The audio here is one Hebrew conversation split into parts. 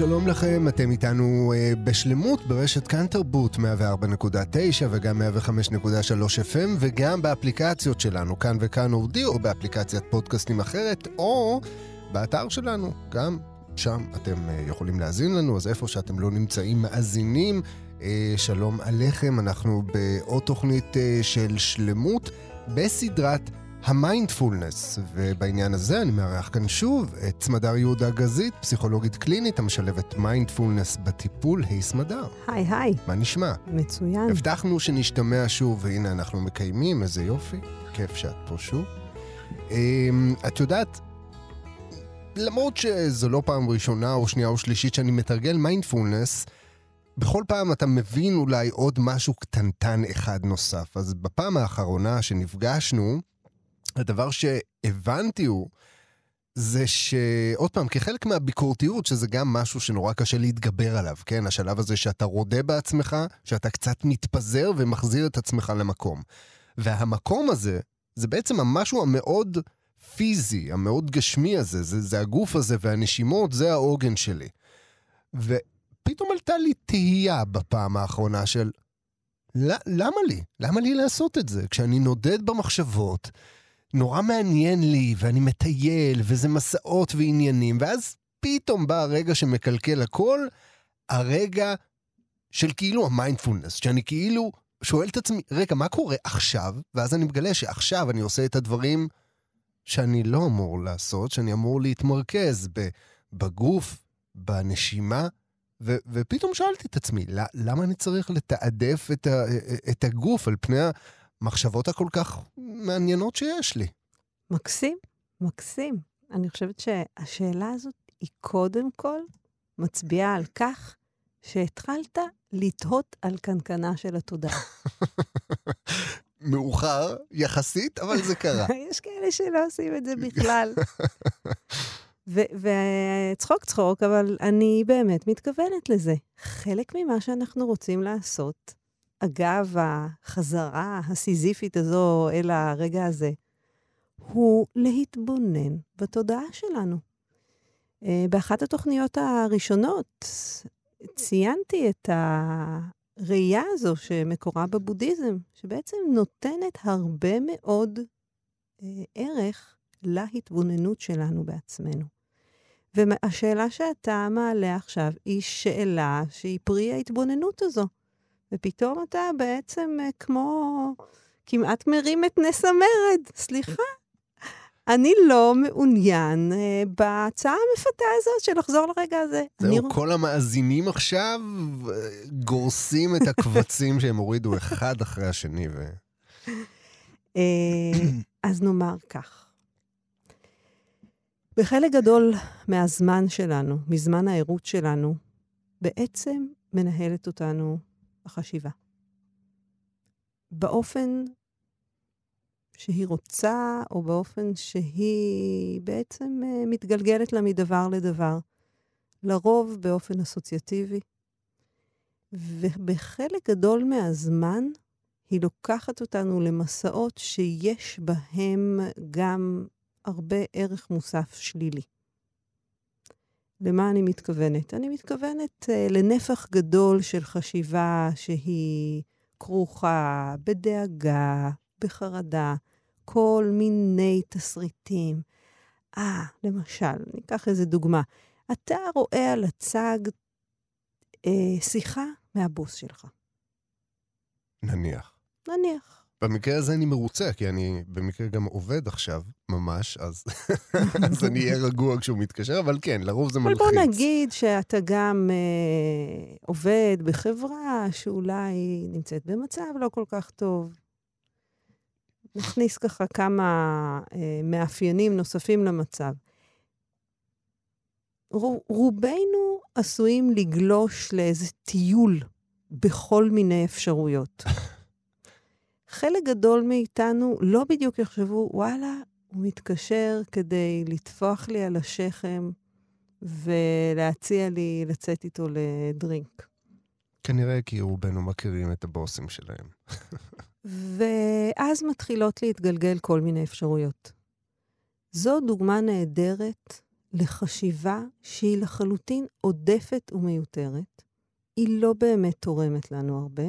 שלום לכם, אתם איתנו אה, בשלמות ברשת כאן תרבות 104.9 וגם 105.3 FM וגם באפליקציות שלנו, כאן וכאן אודיו, או באפליקציית פודקאסטים אחרת, או באתר שלנו, גם שם אתם אה, יכולים להאזין לנו, אז איפה שאתם לא נמצאים מאזינים, אה, שלום עליכם, אנחנו בעוד תוכנית אה, של שלמות בסדרת המיינדפולנס, ובעניין הזה אני מארח כאן שוב את סמדר יהודה גזית, פסיכולוגית קלינית המשלבת מיינדפולנס בטיפול. היי סמדר. היי היי. מה נשמע? מצוין. הבטחנו שנשתמע שוב, והנה אנחנו מקיימים, איזה יופי, כיף שאת פה שוב. אמ, את יודעת, למרות שזו לא פעם ראשונה או שנייה או שלישית שאני מתרגל מיינדפולנס, בכל פעם אתה מבין אולי עוד משהו קטנטן אחד נוסף. אז בפעם האחרונה שנפגשנו, הדבר שהבנתי הוא, זה שעוד פעם, כחלק מהביקורתיות, שזה גם משהו שנורא קשה להתגבר עליו, כן? השלב הזה שאתה רודה בעצמך, שאתה קצת מתפזר ומחזיר את עצמך למקום. והמקום הזה, זה בעצם המשהו המאוד פיזי, המאוד גשמי הזה, זה, זה הגוף הזה והנשימות, זה העוגן שלי. ופתאום עלתה לי תהייה בפעם האחרונה של, למה לי? למה לי לעשות את זה? כשאני נודד במחשבות, נורא מעניין לי, ואני מטייל, וזה מסעות ועניינים, ואז פתאום בא הרגע שמקלקל הכל, הרגע של כאילו המיינדפולנס, שאני כאילו שואל את עצמי, רגע, מה קורה עכשיו? ואז אני מגלה שעכשיו אני עושה את הדברים שאני לא אמור לעשות, שאני אמור להתמרכז בגוף, בנשימה, ו- ופתאום שאלתי את עצמי, למה אני צריך לתעדף את, ה- את הגוף על פני המחשבות הכל כך מעניינות שיש לי. מקסים, מקסים. אני חושבת שהשאלה הזאת היא קודם כל מצביעה על כך שהתחלת לתהות על קנקנה של התודעה. מאוחר יחסית, אבל זה קרה. יש כאלה שלא עושים את זה בכלל. וצחוק צחוק, אבל אני באמת מתכוונת לזה. חלק ממה שאנחנו רוצים לעשות אגב החזרה הסיזיפית הזו אל הרגע הזה, הוא להתבונן בתודעה שלנו. אה, באחת התוכניות הראשונות ציינתי את הראייה הזו שמקורה בבודהיזם, שבעצם נותנת הרבה מאוד אה, ערך להתבוננות שלנו בעצמו. והשאלה שאתה מעלה עכשיו היא שאלה שהיא פרי ההתבוננות הזו. ופתאום אתה בעצם אה, כמו כמעט מרים את נס המרד. סליחה, אני לא מעוניין אה, בהצעה המפתה הזאת של לחזור לרגע הזה. זהו, אני... כל המאזינים עכשיו אה, גורסים את הקבצים שהם הורידו אחד אחרי השני. ו... אה, אז נאמר כך. בחלק גדול מהזמן שלנו, מזמן הערות שלנו, בעצם מנהלת אותנו החשיבה. באופן שהיא רוצה, או באופן שהיא בעצם uh, מתגלגלת לה מדבר לדבר. לרוב באופן אסוציאטיבי. ובחלק גדול מהזמן היא לוקחת אותנו למסעות שיש בהם גם הרבה ערך מוסף שלילי. למה אני מתכוונת? אני מתכוונת uh, לנפח גדול של חשיבה שהיא כרוכה בדאגה, בחרדה, כל מיני תסריטים. אה, למשל, ניקח איזה דוגמה. אתה רואה על הצג אה, שיחה מהבוס שלך. נניח. נניח. במקרה הזה אני מרוצה, כי אני במקרה גם עובד עכשיו, ממש, אז, אז אני אהיה רגוע כשהוא מתקשר, אבל כן, לרוב זה מלחיץ. אבל בוא נגיד שאתה גם אה, עובד בחברה שאולי נמצאת במצב לא כל כך טוב. נכניס ככה כמה אה, מאפיינים נוספים למצב. רובנו עשויים לגלוש לאיזה טיול בכל מיני אפשרויות. חלק גדול מאיתנו לא בדיוק יחשבו, וואלה, הוא מתקשר כדי לטפוח לי על השכם ולהציע לי לצאת איתו לדרינק. כנראה כי רובנו מכירים את הבוסים שלהם. ואז מתחילות להתגלגל כל מיני אפשרויות. זו דוגמה נהדרת לחשיבה שהיא לחלוטין עודפת ומיותרת. היא לא באמת תורמת לנו הרבה.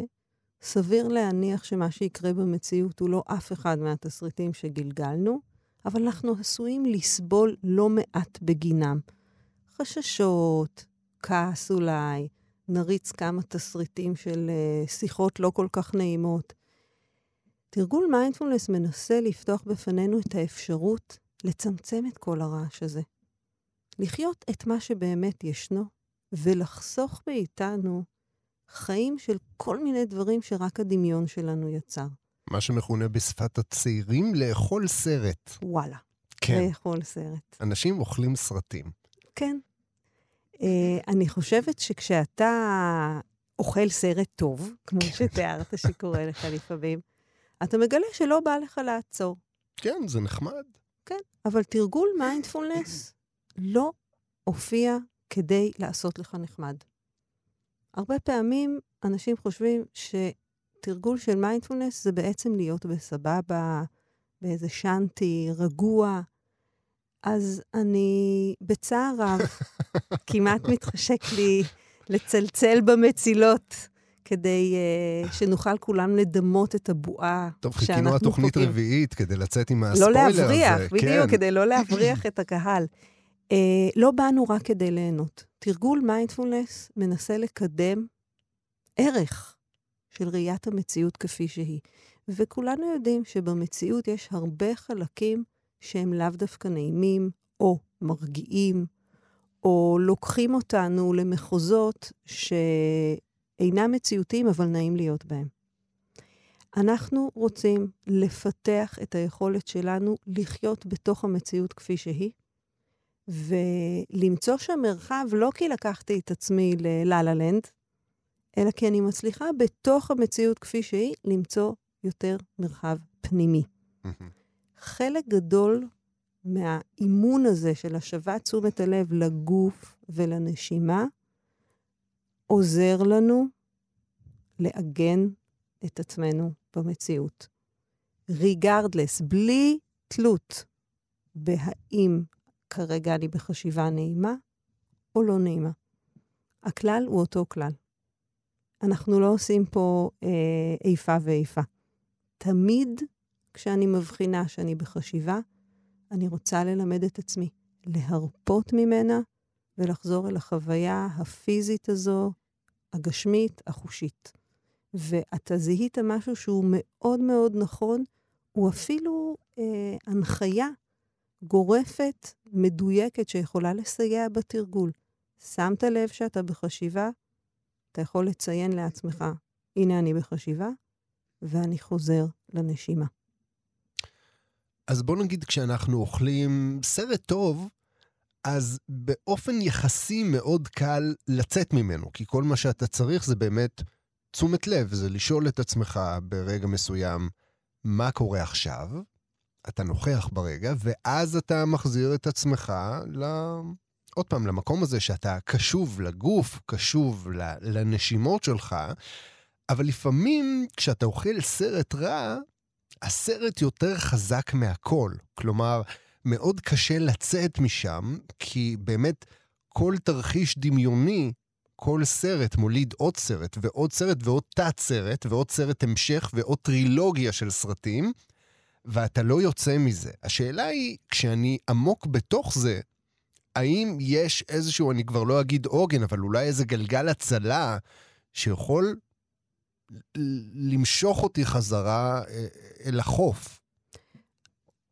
סביר להניח שמה שיקרה במציאות הוא לא אף אחד מהתסריטים שגלגלנו, אבל אנחנו עשויים לסבול לא מעט בגינם. חששות, כעס אולי, נריץ כמה תסריטים של uh, שיחות לא כל כך נעימות. תרגול מיינדפולנס מנסה לפתוח בפנינו את האפשרות לצמצם את כל הרעש הזה. לחיות את מה שבאמת ישנו, ולחסוך מאיתנו חיים של כל מיני דברים שרק הדמיון שלנו יצר. מה שמכונה בשפת הצעירים לאכול סרט. וואלה. כן. לאכול סרט. אנשים אוכלים סרטים. כן. Uh, אני חושבת שכשאתה אוכל סרט טוב, כמו כן. שתיארת שקורה לך לפעמים, אתה מגלה שלא בא לך לעצור. כן, זה נחמד. כן, אבל תרגול מיינדפולנס לא הופיע כדי לעשות לך נחמד. הרבה פעמים אנשים חושבים שתרגול של מיינדפולנס זה בעצם להיות בסבבה, באיזה שאנטי, רגוע. אז אני בצער רב, כמעט מתחשק לי לצלצל במצילות כדי uh, שנוכל כולם לדמות את הבועה טוב, חיכינו התוכנית פוגעים. רביעית כדי לצאת עם לא הספוילר הזה. להבריח, בדיוק, כן. כדי לא להבריח את הקהל. Uh, לא באנו רק כדי ליהנות. תרגול מיינדפולנס מנסה לקדם ערך של ראיית המציאות כפי שהיא. וכולנו יודעים שבמציאות יש הרבה חלקים שהם לאו דווקא נעימים, או מרגיעים, או לוקחים אותנו למחוזות שאינם מציאותיים, אבל נעים להיות בהם. אנחנו רוצים לפתח את היכולת שלנו לחיות בתוך המציאות כפי שהיא, ולמצוא שם מרחב לא כי לקחתי את עצמי ללה-לה לנד, אלא כי אני מצליחה בתוך המציאות כפי שהיא למצוא יותר מרחב פנימי. חלק גדול מהאימון הזה של השבת תשומת הלב לגוף ולנשימה עוזר לנו לעגן את עצמנו במציאות. ריגרדלס, בלי תלות בהאם כרגע אני בחשיבה נעימה או לא נעימה. הכלל הוא אותו כלל. אנחנו לא עושים פה אה, איפה ואיפה. תמיד כשאני מבחינה שאני בחשיבה, אני רוצה ללמד את עצמי להרפות ממנה ולחזור אל החוויה הפיזית הזו, הגשמית, החושית. ואתה זיהית משהו שהוא מאוד מאוד נכון, הוא אפילו אה, הנחיה גורפת, מדויקת, שיכולה לסייע בתרגול. שמת לב שאתה בחשיבה, אתה יכול לציין לעצמך, הנה אני בחשיבה, ואני חוזר לנשימה. אז בוא נגיד, כשאנחנו אוכלים סרט טוב, אז באופן יחסי מאוד קל לצאת ממנו, כי כל מה שאתה צריך זה באמת תשומת לב, זה לשאול את עצמך ברגע מסוים, מה קורה עכשיו? אתה נוכח ברגע, ואז אתה מחזיר את עצמך ל... עוד פעם, למקום הזה שאתה קשוב לגוף, קשוב לנשימות שלך, אבל לפעמים כשאתה אוכל סרט רע, הסרט יותר חזק מהכל. כלומר, מאוד קשה לצאת משם, כי באמת כל תרחיש דמיוני, כל סרט מוליד עוד סרט, ועוד סרט, ועוד תת-סרט, ועוד סרט המשך, ועוד טרילוגיה של סרטים, ואתה לא יוצא מזה. השאלה היא, כשאני עמוק בתוך זה, האם יש איזשהו, אני כבר לא אגיד עוגן, אבל אולי איזה גלגל הצלה שיכול למשוך אותי חזרה אה, אל החוף?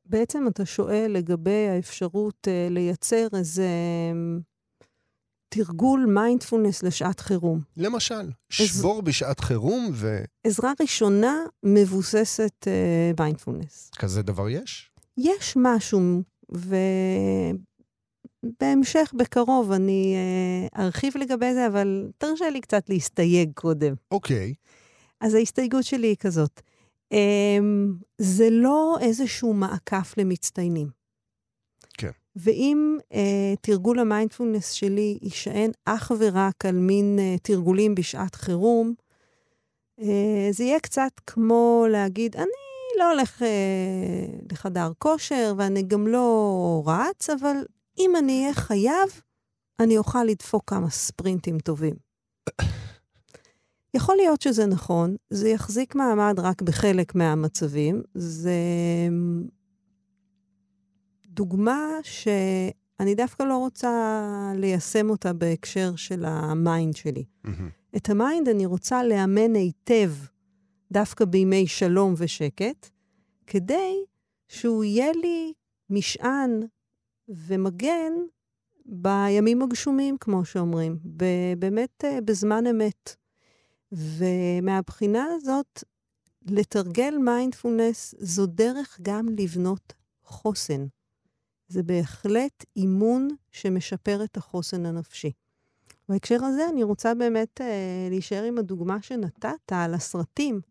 בעצם אתה שואל לגבי האפשרות אה, לייצר איזה תרגול מיינדפולנס לשעת חירום. למשל, שבור עז... בשעת חירום ו... עזרה ראשונה מבוססת מיינדפולנס. אה, כזה דבר יש? יש משהו, ובהמשך, בקרוב, אני uh, ארחיב לגבי זה, אבל תרשה לי קצת להסתייג קודם. אוקיי. Okay. אז ההסתייגות שלי היא כזאת. Um, זה לא איזשהו מעקף למצטיינים. ואם uh, תרגול המיינדפולנס שלי יישען אך ורק על מין uh, תרגולים בשעת חירום, uh, זה יהיה קצת כמו להגיד, אני לא הולך uh, לחדר כושר ואני גם לא רץ, אבל אם אני אהיה חייב, אני אוכל לדפוק כמה ספרינטים טובים. יכול להיות שזה נכון, זה יחזיק מעמד רק בחלק מהמצבים. זה דוגמה שאני דווקא לא רוצה ליישם אותה בהקשר של ה mind שלי. Mm-hmm. את ה mind אני רוצה לאמן היטב דווקא בימי שלום ושקט, כדי שהוא יהיה לי משען ומגן בימים הגשומים, כמו שאומרים, באמת אה, בזמן אמת. ומהבחינה הזאת, לתרגל מיינדפולנס זו דרך גם לבנות חוסן. זה בהחלט אימון שמשפר את החוסן הנפשי. בהקשר הזה אני רוצה באמת אה, להישאר עם הדוגמה שנתת על הסרטים,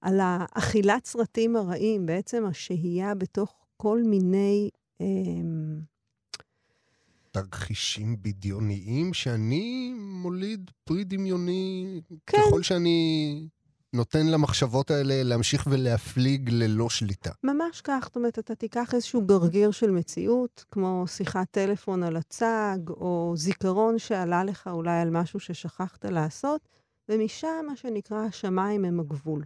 על האכילת סרטים הרעים, בעצם השהייה בתוך כל מיני... אה, תרחישים בדיוניים שאני מוליד פרי דמיוני כן. ככל שאני נותן למחשבות האלה להמשיך ולהפליג ללא שליטה. ממש כך, זאת אומרת, אתה תיקח איזשהו גרגיר של מציאות, כמו שיחת טלפון על הצג, או זיכרון שעלה לך אולי על משהו ששכחת לעשות, ומשם, מה שנקרא, השמיים הם הגבול.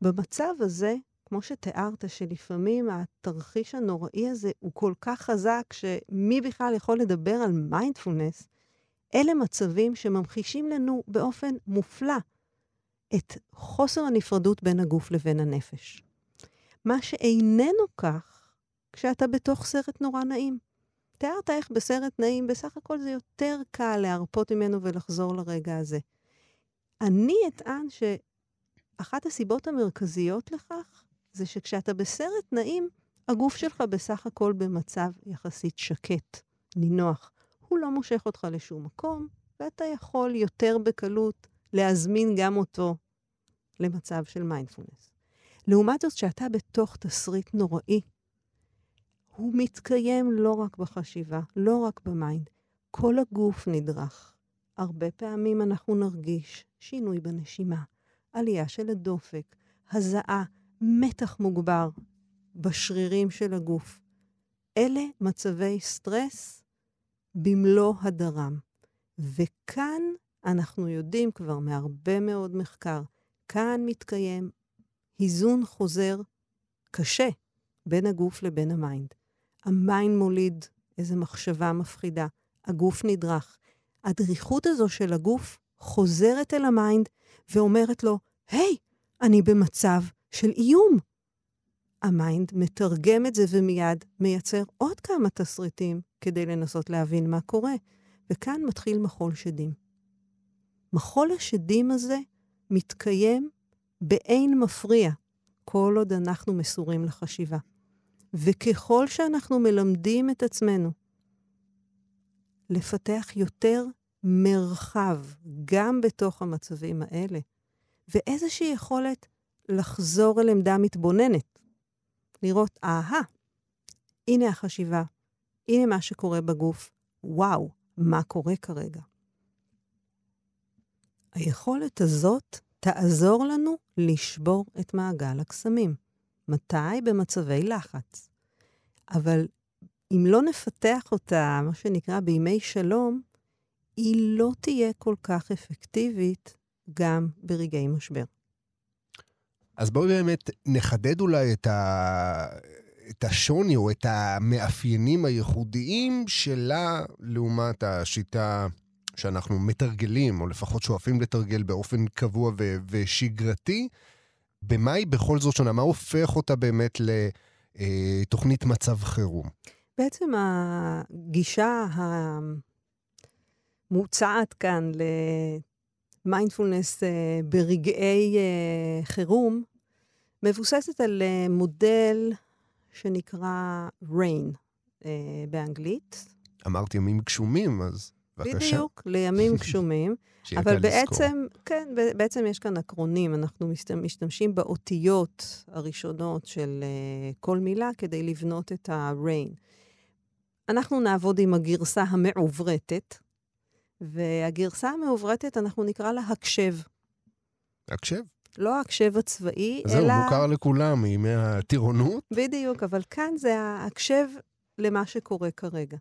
במצב הזה, כמו שתיארת, שלפעמים התרחיש הנוראי הזה הוא כל כך חזק, שמי בכלל יכול לדבר על מיינדפולנס? אלה מצבים שממחישים לנו באופן מופלא את חוסר הנפרדות בין הגוף לבין הנפש. מה שאיננו כך כשאתה בתוך סרט נורא נעים. תיארת איך בסרט נעים, בסך הכל זה יותר קל להרפות ממנו ולחזור לרגע הזה. אני אטען שאחת הסיבות המרכזיות לכך זה שכשאתה בסרט נעים, הגוף שלך בסך הכל במצב יחסית שקט, נינוח. הוא לא מושך אותך לשום מקום, ואתה יכול יותר בקלות להזמין גם אותו למצב של מיינדפולנס. לעומת זאת, כשאתה בתוך תסריט נוראי, הוא מתקיים לא רק בחשיבה, לא רק ב mind, כל הגוף נדרך. הרבה פעמים אנחנו נרגיש שינוי בנשימה, עלייה של הדופק, הזעה, מתח מוגבר בשרירים של הגוף. אלה מצבי סטרס במלוא הדרם. וכאן אנחנו יודעים כבר מהרבה מאוד מחקר, כאן מתקיים היזון חוזר קשה בין הגוף לבין ה mind. ה mind מוליד איזו מחשבה מפחידה, הגוף נדרך. הדריכות הזו של הגוף חוזרת אל ה mind ואומרת לו, היי, היי, אני במצב של איום. ה mind מתרגם את זה ומיד מייצר עוד כמה תסריטים כדי לנסות להבין מה קורה. וכאן מתחיל מחול שדים. מחול השדים הזה מתקיים באין מפריע, כל עוד אנחנו מסורים לחשיבה. וככל שאנחנו מלמדים את עצמנו לפתח יותר מרחב גם בתוך המצבים האלה, ואיזושהי יכולת לחזור אל עמדה מתבוננת. לראות, אהה, הנה החשיבה, הנה מה שקורה בגוף, וואו, מה קורה כרגע. היכולת הזאת תעזור לנו לשבור את מעגל הקסמים. מתי? במצבי לחץ. אבל אם לא נפתח אותה, מה שנקרא, בימי שלום, היא לא תהיה כל כך אפקטיבית גם ברגעי משבר. אז בואי באמת נחדד אולי את, ה... את השוני או את המאפיינים הייחודיים שלה לעומת השיטה שאנחנו מתרגלים, או לפחות שואפים לתרגל באופן קבוע ו... ושגרתי. במה היא בכל זאת שונה? מה הופך אותה באמת לתוכנית מצב חירום? בעצם הגישה המוצעת כאן מיינדפולנס uh, ברגעי uh, חירום מבוססת על מודל שנקרא RAIN באנגלית. אמרת ימים גשומים, אז בבקשה. בדיוק, לימים גשומים. אבל בעצם, כן, בעצם יש כאן אקרונים. אנחנו משתמשים באותיות הראשונות של uh, כל מילה כדי לבנות את ה-RAIN. אנחנו נעבוד עם הגרסה המעוברתת, והגרסה המעוברתת, אנחנו נקרא לה הקשב. הקשב? לא הקשב הצבאי, זהו, אלא... זהו, מוכר לכולם מימי הטירונות. בדיוק, אבל כאן זה ההקשב למה שקורה כרגע.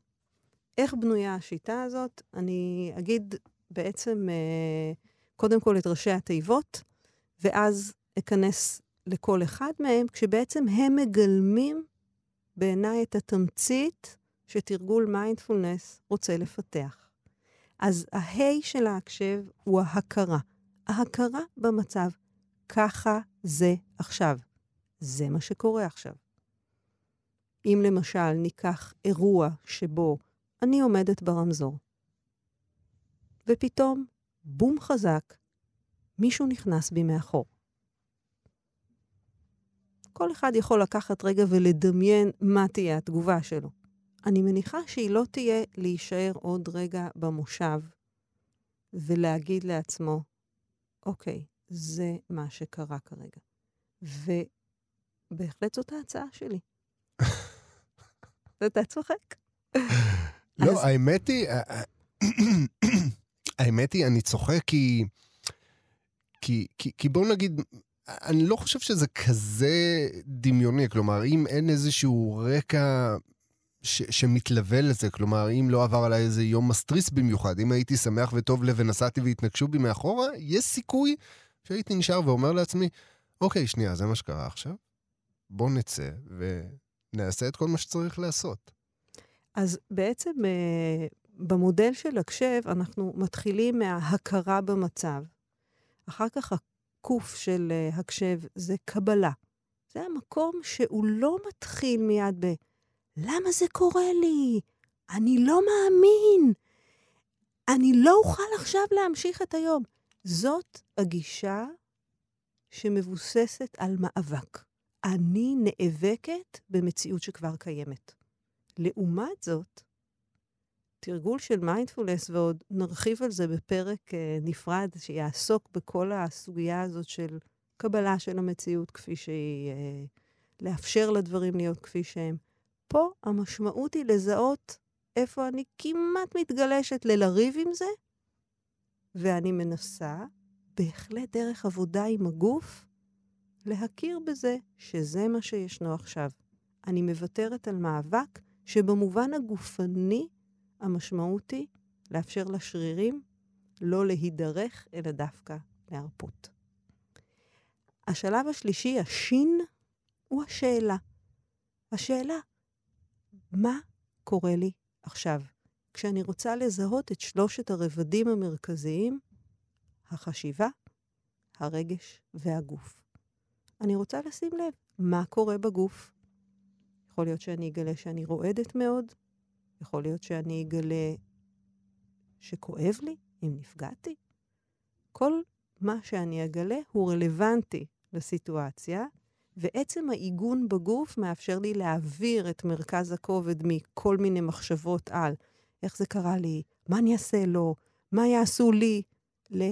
איך בנויה השיטה הזאת? אני אגיד בעצם אה, קודם כל את ראשי התיבות, ואז אכנס לכל אחד מהם, כשבעצם הם מגלמים בעיניי את התמצית שתרגול מיינדפולנס רוצה לפתח. אז ההיי של ההקשב הוא ההכרה. ההכרה במצב. ככה זה עכשיו. זה מה שקורה עכשיו. אם למשל ניקח אירוע שבו אני עומדת ברמזור, ופתאום, בום חזק, מישהו נכנס בי מאחור. כל אחד יכול לקחת רגע ולדמיין מה תהיה התגובה שלו. אני מניחה שהיא לא תהיה להישאר עוד רגע במושב ולהגיד לעצמו, אוקיי, זה מה שקרה כרגע. ובהחלט זאת ההצעה שלי. אתה צוחק. לא, האמת היא, אה, אה, האמת היא, אני צוחק כי... כי, כי, כי בואו נגיד, אני לא חושב שזה כזה דמיוני, כלומר, אם אין איזשהו רקע ש, שמתלווה לזה, כלומר, אם לא עבר עליי איזה יום מסטריס במיוחד, אם הייתי שמח וטוב לב ונסעתי והתנגשו בי מאחורה, יש סיכוי שהייתי נשאר ואומר לעצמי, אוקיי, שנייה, זה מה שקרה עכשיו, בואו נצא ונעשה את כל מה שצריך לעשות. אז בעצם אה, במודל של הקשב, אנחנו מתחילים מההכרה במצב. אחר כך הקוף של uh, הקשב זה קבלה. זה המקום שהוא לא מתחיל מיד ב... למה זה קורה לי? אני לא מאמין. אני לא אוכל עכשיו להמשיך את היום. זאת הגישה שמבוססת על מאבק. אני נאבקת במציאות שכבר קיימת. לעומת זאת, תרגול של מיינדפולנס, ועוד נרחיב על זה בפרק uh, נפרד, שיעסוק בכל הסוגיה הזאת של קבלה של המציאות כפי שהיא, uh, לאפשר לדברים להיות כפי שהם. פה המשמעות היא לזהות איפה אני כמעט מתגלשת ללריב עם זה, ואני מנסה, בהחלט דרך עבודה עם הגוף, להכיר בזה שזה מה שישנו עכשיו. אני מוותרת על מאבק שבמובן הגופני המשמעות היא לאפשר לשרירים לא להידרך, אלא דווקא להרפות. השלב השלישי, השין, הוא השאלה. השאלה, מה קורה לי עכשיו? כשאני רוצה לזהות את שלושת הרבדים המרכזיים, החשיבה, הרגש והגוף. אני רוצה לשים לב מה קורה בגוף. יכול להיות שאני אגלה שאני רועדת מאוד, יכול להיות שאני אגלה שכואב לי, אם נפגעתי. כל מה שאני אגלה הוא רלוונטי לסיטואציה, ועצם העיגון בגוף מאפשר לי להעביר את מרכז הכובד מכל מיני מחשבות על איך זה קרה לי, מה אני אעשה לו, מה יעשו לי, ל...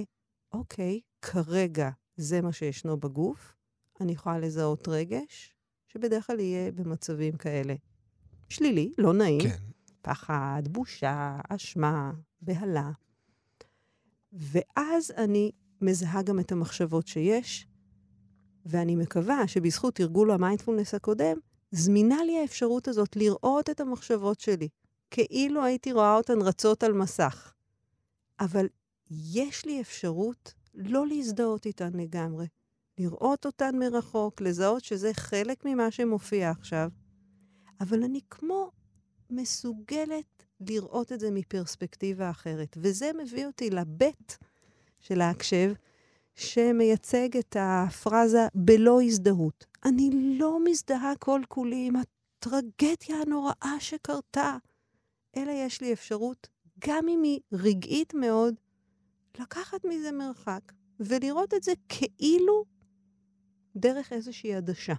אוקיי, כרגע זה מה שישנו בגוף, אני יכולה לזהות רגש, שבדרך כלל יהיה במצבים כאלה שלילי, לא נעים. כן. פחד, בושה, אשמה, בהלה. ואז אני מזהה גם את המחשבות שיש, ואני מקווה שבזכות תרגול המיינדפולנס הקודם, זמינה לי האפשרות הזאת לראות את המחשבות שלי, כאילו הייתי רואה אותן רצות על מסך. אבל יש לי אפשרות לא להזדהות איתן לגמרי, לראות אותן מרחוק, לזהות שזה חלק ממה שמופיע עכשיו, אבל אני כמו מסוגלת לראות את זה מפרספקטיבה אחרת. וזה מביא אותי לבית של ההקשב, שמייצג את הפרזה בלא הזדהות. אני לא מזדהה כל כולי עם הטרגדיה הנוראה שקרתה, אלא יש לי אפשרות, גם אם היא רגעית מאוד, לקחת מזה מרחק ולראות את זה כאילו דרך איזושהי עדשה.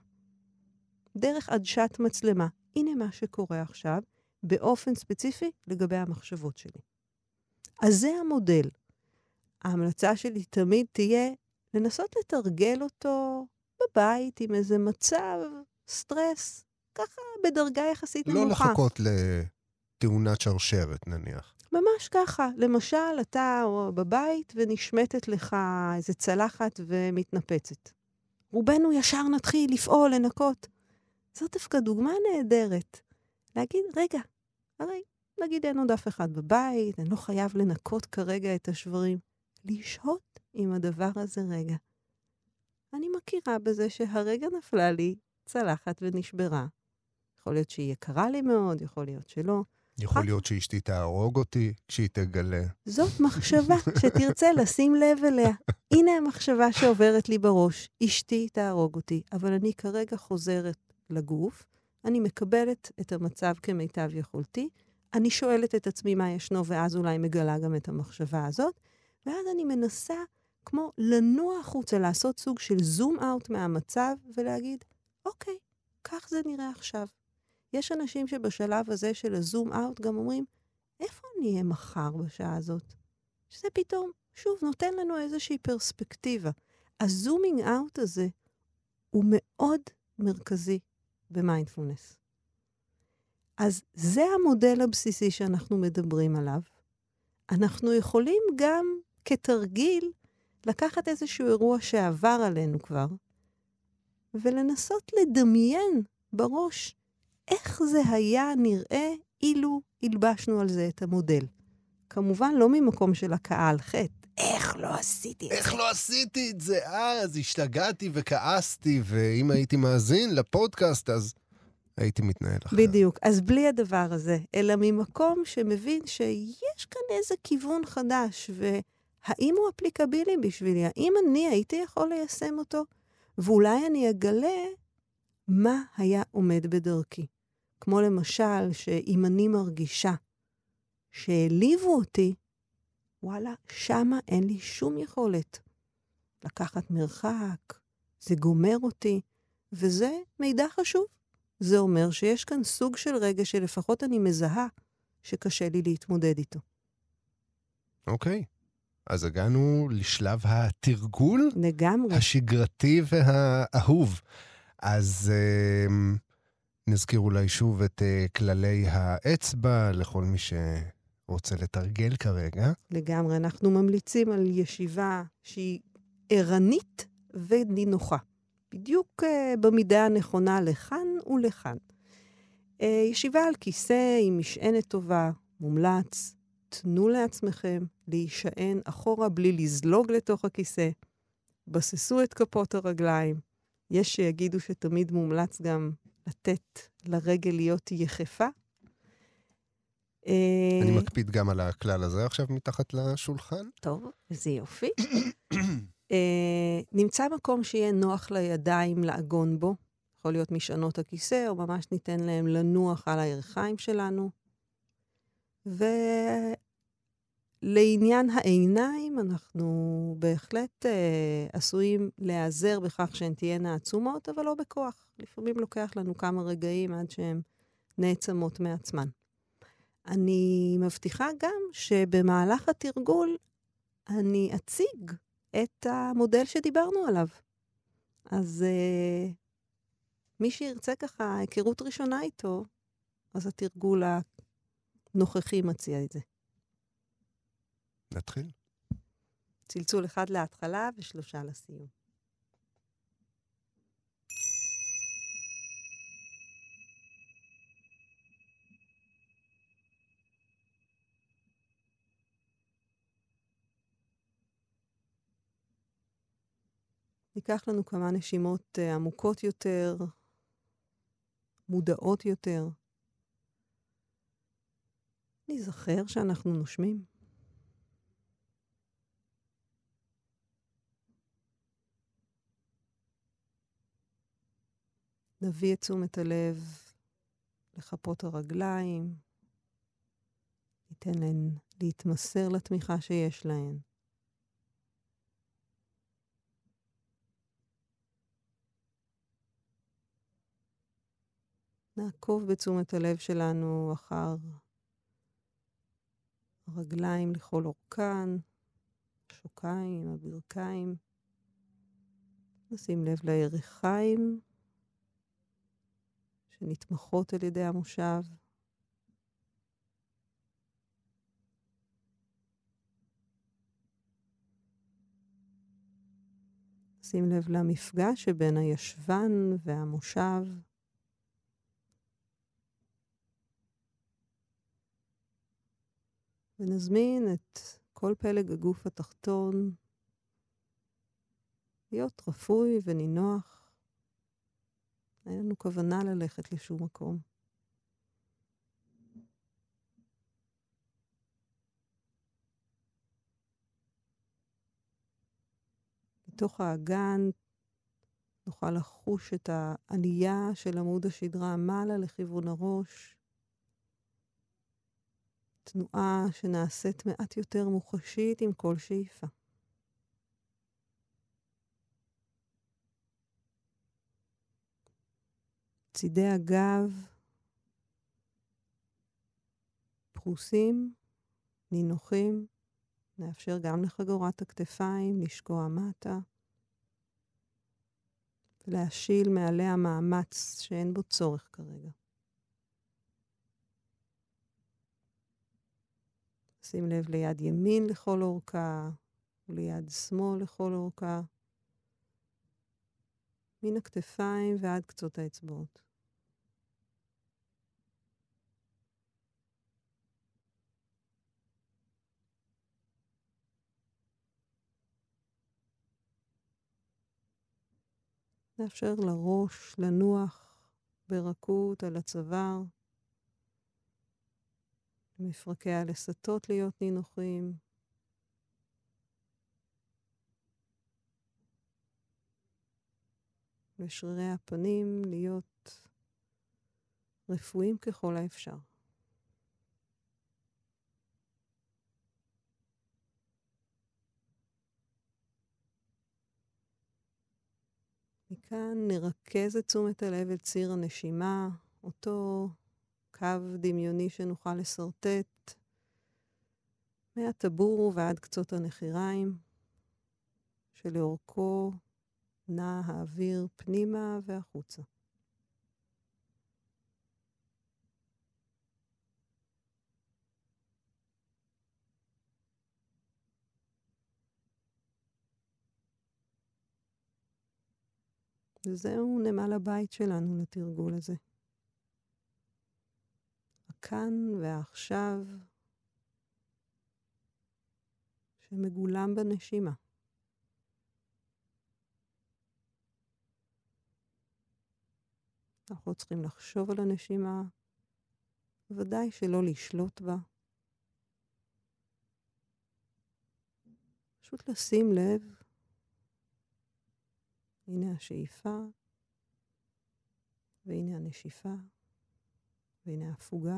דרך עדשת מצלמה. הנה מה שקורה עכשיו, באופן ספציפי לגבי המחשבות שלי. אז זה המודל. ההמלצה שלי תמיד תהיה לנסות לתרגל אותו בבית עם איזה מצב, סטרס, ככה בדרגה יחסית לא נמוכה. לא לחכות לתאונת שרשרת, נניח. ממש ככה. למשל, אתה בבית ונשמטת לך איזה צלחת ומתנפצת. רובנו ישר נתחיל לפעול, לנקות. זאת דווקא דוגמה נהדרת להגיד, רגע, הרי נגיד אין עוד אף אחד בבית, אני לא חייב לנקות כרגע את השברים. לשהות עם הדבר הזה רגע. אני מכירה בזה שהרגע נפלה לי צלחת ונשברה. יכול להיות שהיא יקרה לי מאוד, יכול להיות שלא. יכול להיות שאשתי תהרוג אותי כשהיא תגלה. זאת מחשבה שתרצה לשים לב אליה. הנה המחשבה שעוברת לי בראש, אשתי תהרוג אותי, אבל אני כרגע חוזרת לגוף, אני מקבלת את המצב כמיטב יכולתי, אני שואלת את עצמי מה ישנו, ואז אולי מגלה גם את המחשבה הזאת, ואז אני מנסה כמו לנוע החוצה, לעשות סוג של זום אאוט מהמצב ולהגיד, אוקיי, כך זה נראה עכשיו. יש אנשים שבשלב הזה של הזום אאוט גם אומרים, איפה אני אהיה מחר בשעה הזאת? שזה פתאום, שוב, נותן לנו איזושהי פרספקטיבה. הזומינג אאוט הזה הוא מאוד מרכזי במיינדפולנס. אז זה המודל הבסיסי שאנחנו מדברים עליו. אנחנו יכולים גם כתרגיל לקחת איזשהו אירוע שעבר עלינו כבר, ולנסות לדמיין בראש איך זה היה נראה אילו הלבשנו על זה את המודל. כמובן, לא ממקום של הקהל חטא. איך לא עשיתי את איך זה? איך לא עשיתי את זה אז? השתגעתי וכעסתי, ואם הייתי מאזין לפודקאסט, אז הייתי מתנהל אחרת. בדיוק. אז בלי הדבר הזה, אלא ממקום שמבין שיש כאן איזה כיוון חדש, והאם הוא אפליקבילי בשבילי? האם אני הייתי יכול ליישם אותו? ואולי אני אגלה מה היה עומד בדרכי. כמו למשל, שאם אני מרגישה שהעליבו אותי, וואלה, שמה אין לי שום יכולת. לקחת מרחק, זה גומר אותי, וזה מידע חשוב. זה אומר שיש כאן סוג של רגע שלפחות אני מזהה שקשה לי להתמודד איתו. אוקיי. אז הגענו לשלב התרגול לגמרי. השגרתי והאהוב. אז uh, נזכיר אולי שוב את uh, כללי האצבע לכל מי שרוצה לתרגל כרגע. לגמרי. אנחנו ממליצים על ישיבה שהיא ערנית ונינוחה. בדיוק uh, במידה הנכונה לכאן ולכאן. Uh, ישיבה על כיסא עם משענת טובה, מומלץ. תנו לעצמכם להישען אחורה בלי לזלוג לתוך הכיסא. בססו את כפות הרגליים. יש שיגידו שתמיד מומלץ גם לתת לרגל להיות יחפה. אני מקפיד גם על הכלל הזה עכשיו מתחת לשולחן. טוב, איזה יופי. אה, נמצא מקום שיהיה נוח לידיים לעגון בו. יכול להיות משענות הכיסא, או ממש ניתן להם לנוח על הירכיים שלנו. ולעניין העיניים, אנחנו בהחלט אה, עשויים להיעזר בכך שהן תהיינה עצומות, אבל לא בכוח. לפעמים לוקח לנו כמה רגעים עד שהן נעצמות מעצמן. אני מבטיחה גם שבמהלך התרגול אני אציג את המודל שדיברנו עליו. אז uh, מי שירצה ככה היכרות ראשונה איתו, אז התרגול הנוכחי מציע את זה. נתחיל. צלצול אחד להתחלה ושלושה לסיום. ניקח לנו כמה נשימות uh, עמוקות יותר, מודעות יותר. ניזכר שאנחנו נושמים. נביא את תשומת הלב לכפות הרגליים, ניתן להן להתמסר לתמיכה שיש להן. נעקוב בתשומת הלב שלנו אחר הרגליים לכל אורכן, השוקיים, הברכיים. נשים לב לירכיים שנתמכות על ידי המושב. שים לב למפגש שבין הישבן והמושב. ונזמין את כל פלג הגוף התחתון להיות רפוי ונינוח אין לנו כוונה ללכת לשום מקום. בתוך האגן נוכל לחוש את העלייה של עמוד השדרה מעלה לכיוון הראש. תנועה שנעשית מעט יותר מוחשית עם כל שאיפה. צידי הגב פרוסים, נינוחים, נאפשר גם לחגורת הכתפיים לשקוע מטה, להשיל מעליה מאמץ שאין בו צורך כרגע. שים לב ליד ימין לכל אורכה וליד שמאל לכל אורכה, מן הכתפיים ועד קצות האצבעות. נאפשר לראש לנוח ברכות על הצוואר, למפרקי הלסתות להיות נינוחים. לשרירי הפנים להיות רפואיים ככל האפשר. מכאן נרכז את תשומת הלב אל ציר הנשימה, אותו קו דמיוני שנוכל לשרטט מהטבור ועד קצות הנחיריים, שלאורכו נע האוויר פנימה והחוצה. וזהו נמל הבית שלנו לתרגול הזה. הכאן והעכשיו שמגולם בנשימה. אנחנו לא צריכים לחשוב על הנשימה, ודאי שלא לשלוט בה. פשוט לשים לב הנה השאיפה, והנה הנשיפה, והנה ההפוגה.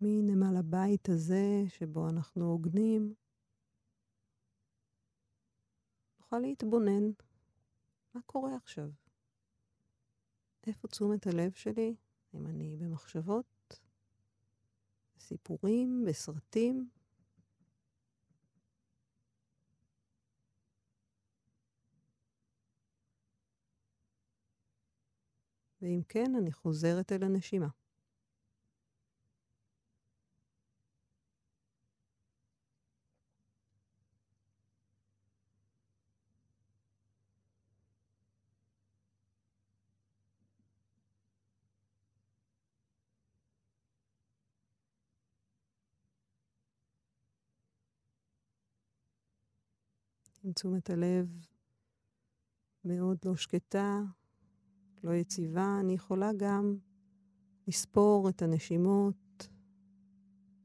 מנמל הבית הזה שבו אנחנו עוגנים, נוכל להתבונן מה קורה עכשיו. איפה תשומת הלב שלי? אם אני במחשבות, בסיפורים, בסרטים. ואם כן, אני חוזרת אל הנשימה. עם תשומת הלב מאוד לא שקטה, לא יציבה, אני יכולה גם לספור את הנשימות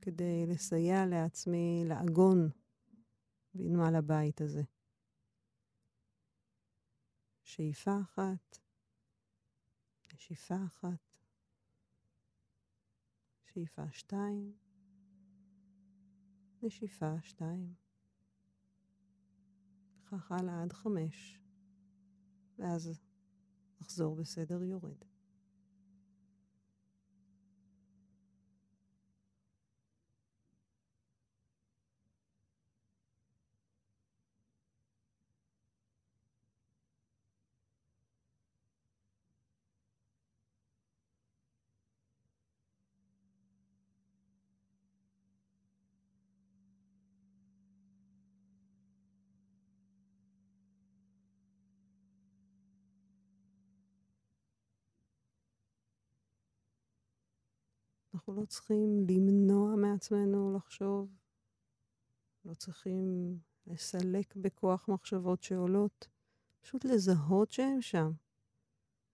כדי לסייע לעצמי לעגון בנמל הבית הזה. שאיפה אחת, נשיפה אחת, שאיפה שתיים, נשיפה שתיים. וכך הלאה עד חמש, ואז נחזור בסדר יורד. לא צריכים למנוע מעצמנו לחשוב, לא צריכים לסלק בכוח מחשבות שעולות, פשוט לזהות שהם שם,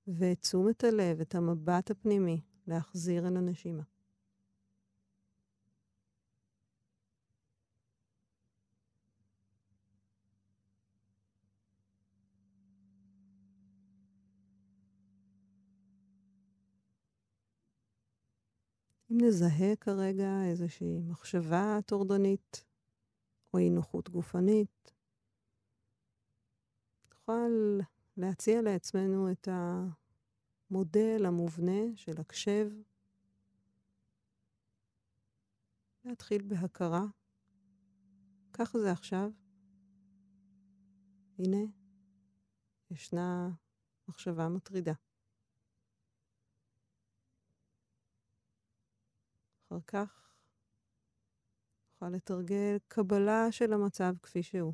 ואת תשומת הלב, את המבט הפנימי, להחזיר אל הנשימה. אם נזהה כרגע איזושהי מחשבה טורדנית או אי נוחות גופנית, נוכל להציע לעצמנו את המודל המובנה של הקשב, להתחיל בהכרה. ככה זה עכשיו. הנה, ישנה מחשבה מטרידה. אחר כך נוכל לתרגל קבלה של המצב כפי שהוא.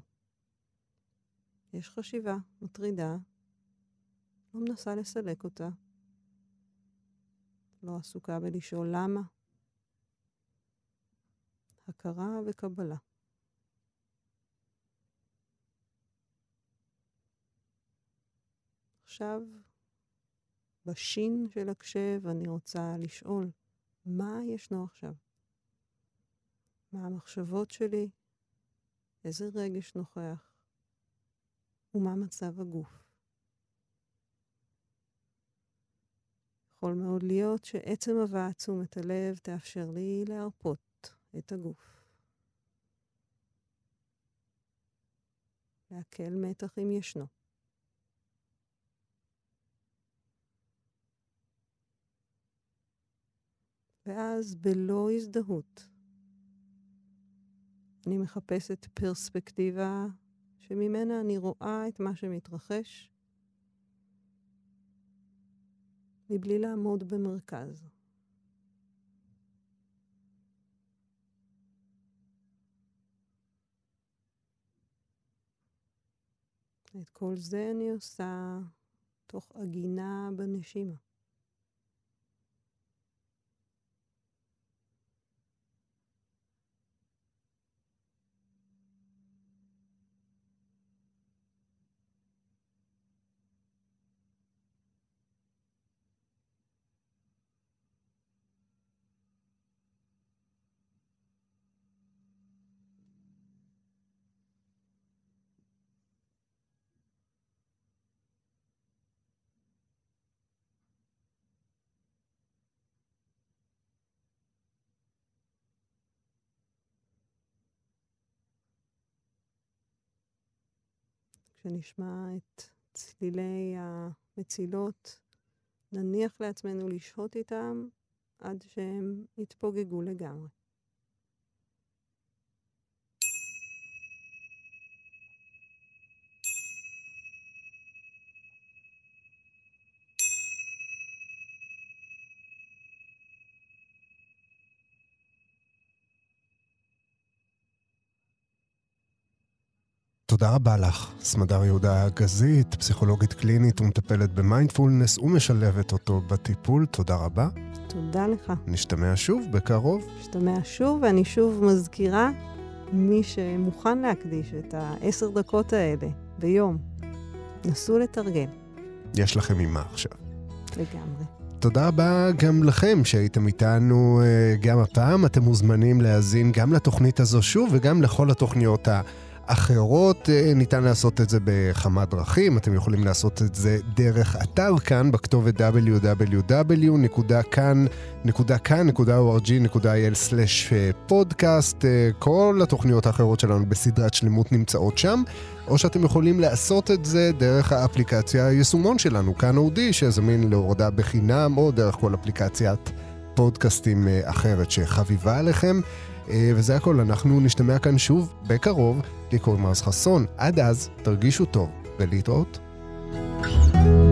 יש חשיבה מטרידה, לא מנסה לסלק אותה, לא עסוקה בלשאול למה. הכרה וקבלה. עכשיו, בשין של הקשב אני רוצה לשאול, מה ישנו עכשיו? מה המחשבות שלי? איזה רגש נוכח? ומה מצב הגוף? יכול מאוד להיות שעצם הבאת תשומת הלב תאפשר לי להרפות את הגוף. להקל מתח אם ישנו. ואז בלא הזדהות, אני מחפשת פרספקטיבה שממנה אני רואה את מה שמתרחש, מבלי לעמוד במרכז. את כל זה אני עושה תוך עגינה בנשימה. כשנשמע את צלילי המצילות, נניח לעצמנו לשהות איתם עד שהם יתפוגגו לגמרי. תודה רבה לך, סמדר יהודה גזית, פסיכולוגית קלינית ומטפלת במיינדפולנס ומשלבת אותו בטיפול. תודה רבה. תודה לך. נשתמע שוב בקרוב. נשתמע שוב, ואני שוב מזכירה, מי שמוכן להקדיש את העשר דקות האלה ביום, נסו לתרגל. יש לכם ממה עכשיו. לגמרי. תודה רבה גם לכם שהייתם איתנו אה, גם הפעם. אתם מוזמנים להאזין גם לתוכנית הזו שוב וגם לכל התוכניות ה... אחרות. אה, ניתן לעשות את זה בכמה דרכים, אתם יכולים לעשות את זה דרך אתר כאן, בכתובת www.kan.org.il/פודקאסט. אה, כל התוכניות האחרות שלנו בסדרת שלמות נמצאות שם, או שאתם יכולים לעשות את זה דרך האפליקציה היישומון שלנו, כאן אודי, שזמין להורדה בחינם, או דרך כל אפליקציית פודקאסטים אה, אחרת שחביבה עליכם. אה, וזה הכל, אנחנו נשתמע כאן שוב בקרוב, לי קוראים רז חסון. עד אז, תרגישו טוב ולהתראות. thank you